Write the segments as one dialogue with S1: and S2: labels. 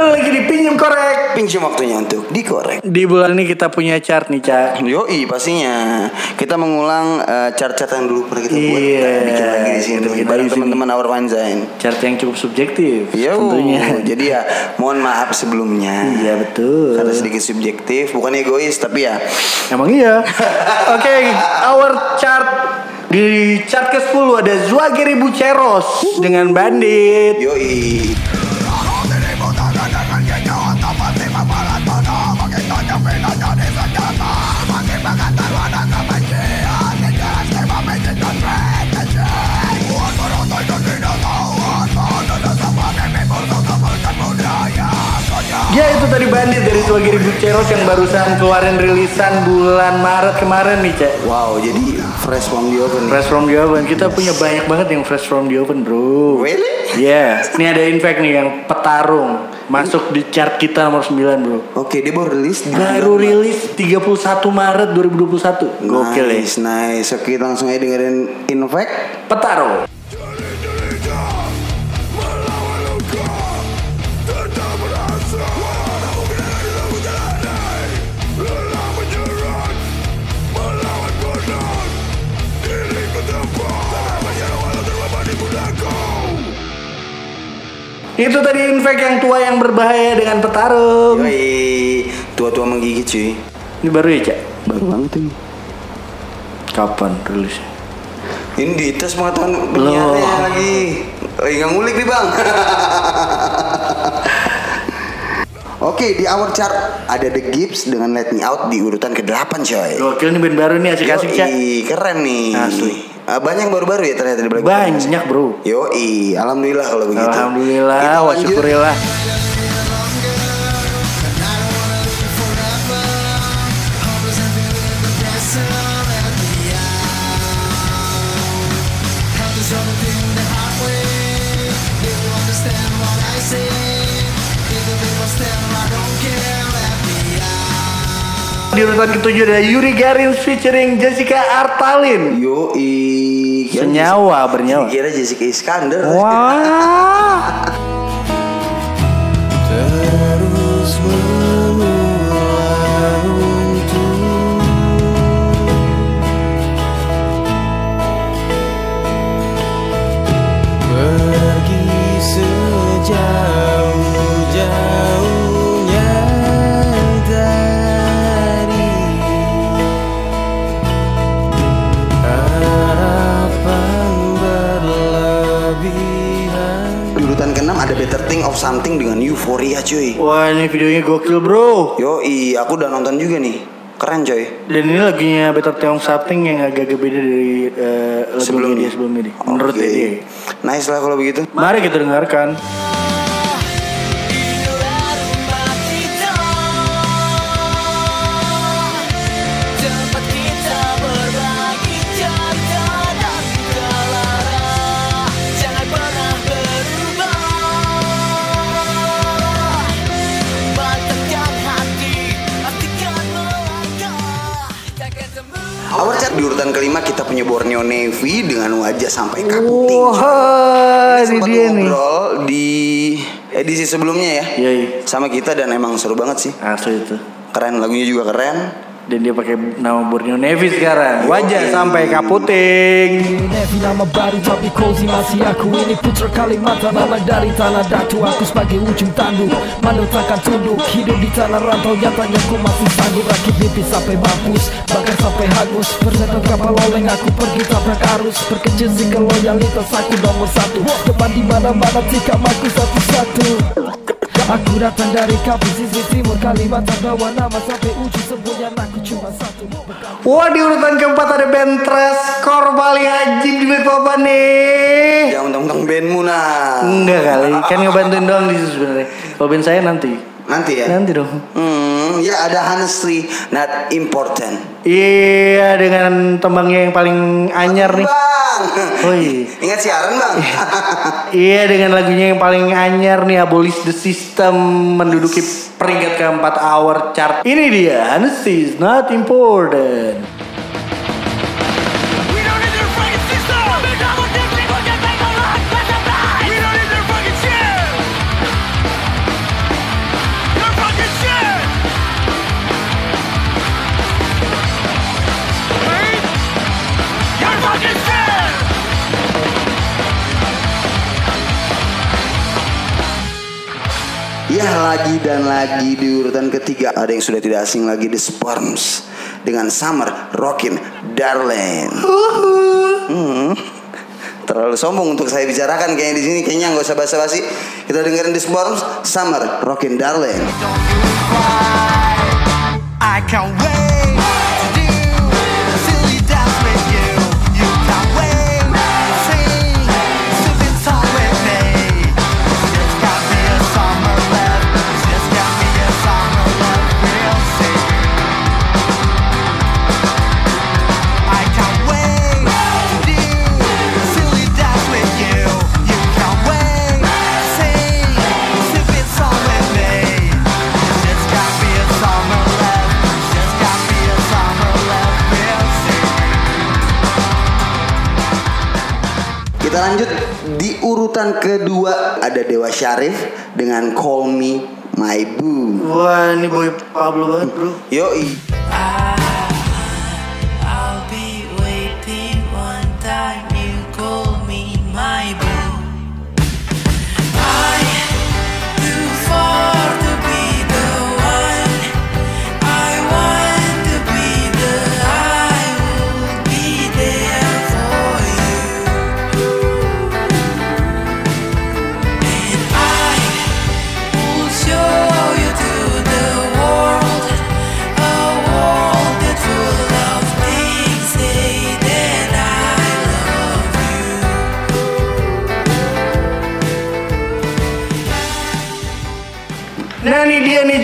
S1: Kembali lagi di pinjam korek.
S2: Pinjam waktunya untuk dikorek.
S1: Di bulan ini kita punya chart nih, Cak.
S2: Yoi pastinya Kita mengulang eh, chart-chart yang dulu pernah kita buat
S1: Iya,
S2: Kita bikin lagi di sini
S1: kita sini.
S2: teman-teman Our Fanzine
S1: Chart yang cukup subjektif
S2: Yo,
S1: tentunya.
S2: jadi ya mohon maaf sebelumnya
S1: Iya, betul.
S2: Karena sedikit subjektif, bukan egois tapi ya
S1: Emang iya. Oke, our chart di chart ke-10 ada Zuagiri Buceros dengan Bandit.
S2: Yoi
S1: Tadi Bandit dari Zuagiri Buceros yang barusan keluarin rilisan bulan Maret kemarin nih, Cek.
S2: Wow, jadi fresh from the oven
S1: Fresh from the oven. Kita punya banyak banget yang fresh from the oven, bro.
S2: Really?
S1: Iya. Ini ada infect nih yang petarung. Masuk di chart kita nomor 9, bro.
S2: Oke, dia baru rilis
S1: Baru rilis 31 Maret 2021. Gokil ya.
S2: Nice, nice Oke, langsung aja dengerin Infect
S1: Petarung. Itu tadi infect yang tua yang berbahaya dengan petarung.
S2: Yoi Tua-tua menggigit cuy
S1: Ini baru ya, Cak?
S2: Baru banget ini
S1: Kapan rilisnya?
S2: Ini di tes pengetahuan penyiarnya lagi Lagi nggak ngulik nih bang Oke di our chart ada The Gibbs dengan Let Me Out di urutan ke-8 coy
S1: Gokil nih band baru nih asik-asik, Cak.
S2: Keren nih
S1: Asli.
S2: Ah, Banyak yang baru-baru ya ternyata di Black
S1: Banyak, bro.
S2: Yoi, Alhamdulillah kalau begitu
S1: Alhamdulillah, wa syukurillah. Di urutan ketujuh ada Yuri Garin featuring Jessica Artalin.
S2: Yoi Kira
S1: Senyawa bernyawa.
S2: Kira Jessica Iskandar
S1: Wah.
S2: Terus urutan ke-6 ada Better Thing of Something dengan Euphoria cuy
S1: Wah ini videonya gokil bro.
S2: Yoi, aku udah nonton juga nih Keren coy
S1: Dan ini lagunya Better Thing Something yang agak beda dari eh, lagu
S2: Sebelumnya.
S1: dia sebelumnya dia. Menurut
S2: Oke.
S1: dia.
S2: Nice lah kalau begitu
S1: Mari kita dengarkan.
S2: Urutan kelima kita punya Borneo Navy dengan wajah sampai
S1: Wah, ini
S2: Sempat
S1: dia nih.
S2: ngobrol di edisi sebelumnya ya
S1: Iya, iya.
S2: Sama kita dan emang seru banget sih
S1: Asli itu.
S2: Keren lagunya juga keren
S1: Dan dia pakai nama Borneo Navy sekarang. Wajah sampai kaputing.
S3: Nevi nama baru tapi cozy masih aku. Ini putra Kalimantan anak dari tanah datu. Aku sebagai ujung tanduk Mandor takkan tunduk. Hidup di tanah rantau nyatanya ku masih sanggup. Rakit mimpi sampai mampus Bahkan sampai hangus. Bersedot kapal oleng aku pergi tabrak arus. Berkecil sih loyalitas aku nomor satu. Depan di mana mana tikam aku satu-satu. Aku datang dari kampung sisi timur Kalimantan bawa nama sampai ujung
S1: Wah di urutan keempat ada band Trash Core paling anjing di Balikpapan nih.
S2: Jangan mentang-mentang bandmu nah
S1: Enggak kali, kan ngebantuin doang di situ sebenarnya. Kalau band saya nanti.
S2: Nanti ya
S1: Nanti dong.
S2: Hmm, ya ada honestly not important
S1: Iya dengan tembangnya yang paling anyar nih.
S2: Bang
S1: Oh iya.
S2: Ingat siaran bang
S1: Iya dengan lagunya yang paling anyar nih Abolish the System menduduki peringkat keempat hour chart. Ini dia, honesty is not important.
S2: Lagi dan lagi di urutan ketiga ada yang sudah tidak asing lagi The Sperms dengan Summer Rockin' Darling. Hmm. Terlalu sombong untuk saya bicarakan kayaknya di sini kayaknya nggak usah basa-basi. Kita dengerin The Sperms Summer Rockin' Darling.
S4: I can't wait
S2: kedua ada Dewa Syarif dengan Call Me My Boo.
S1: Wah ini boy Pablo banget bro.
S2: Yoi.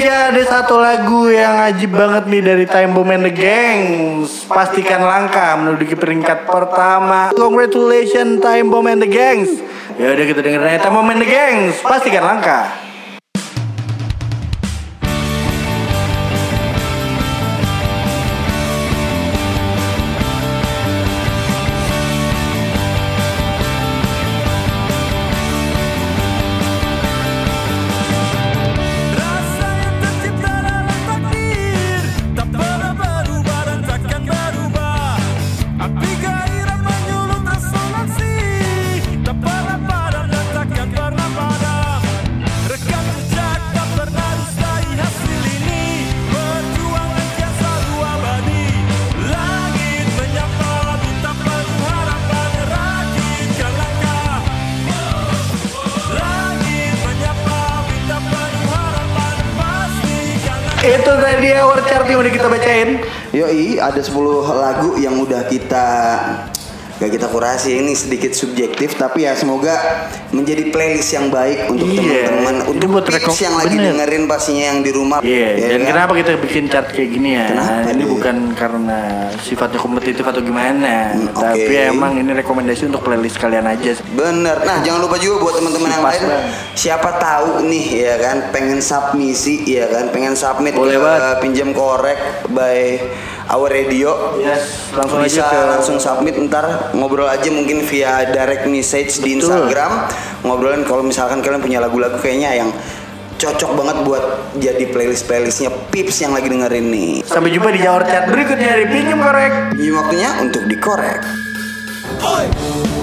S1: Ja, ada satu lagu yang ajib banget nih dari Time Bomb and the Gangs. Pastikan langkah menduduki peringkat pertama. Congratulations Time Bomb and the Gangs. Ya udah kita dengerin Time Bomb and the Gangs. Pastikan langkah Itu tadi our chart yang udah kita bacain.
S2: Yoi, ada 10 lagu yang udah kita Gak kita kurasi ini sedikit subjektif tapi ya semoga menjadi playlist yang baik untuk
S1: Iya,
S2: teman-teman untuk
S1: buat
S2: peeps
S1: rekom-
S2: yang lagi
S1: bener.
S2: dengerin pastinya yang di rumah.
S1: Iya,
S2: Ya
S1: dan
S2: kan?
S1: kenapa kita bikin chart kayak gini ya?
S2: Kenapa
S1: ini bukan karena sifatnya kompetitif atau gimana,
S2: Hmm,
S1: tapi
S2: oke.
S1: emang ini rekomendasi untuk playlist kalian aja.
S2: Bener. Nah, jangan lupa juga buat teman-teman yang lain.
S1: banget.
S2: Siapa tahu nih ya kan pengen submisi ya kan, pengen submit
S1: Boleh
S2: ke pinjam korek by Our Radio.
S1: Yes, langsung
S2: bisa
S1: aja ke
S2: langsung submit ntar ngobrol aja mungkin via direct message di
S1: Betul.
S2: Instagram ngobrolin kalau misalkan kalian punya lagu-lagu kayaknya yang cocok banget buat jadi playlist playlistnya Pips yang lagi dengerin nih.
S1: Sampai jumpa di Jawar Chat berikutnya dari Pinjam Korek.
S2: Ini waktunya untuk dikorek.
S5: Pinjam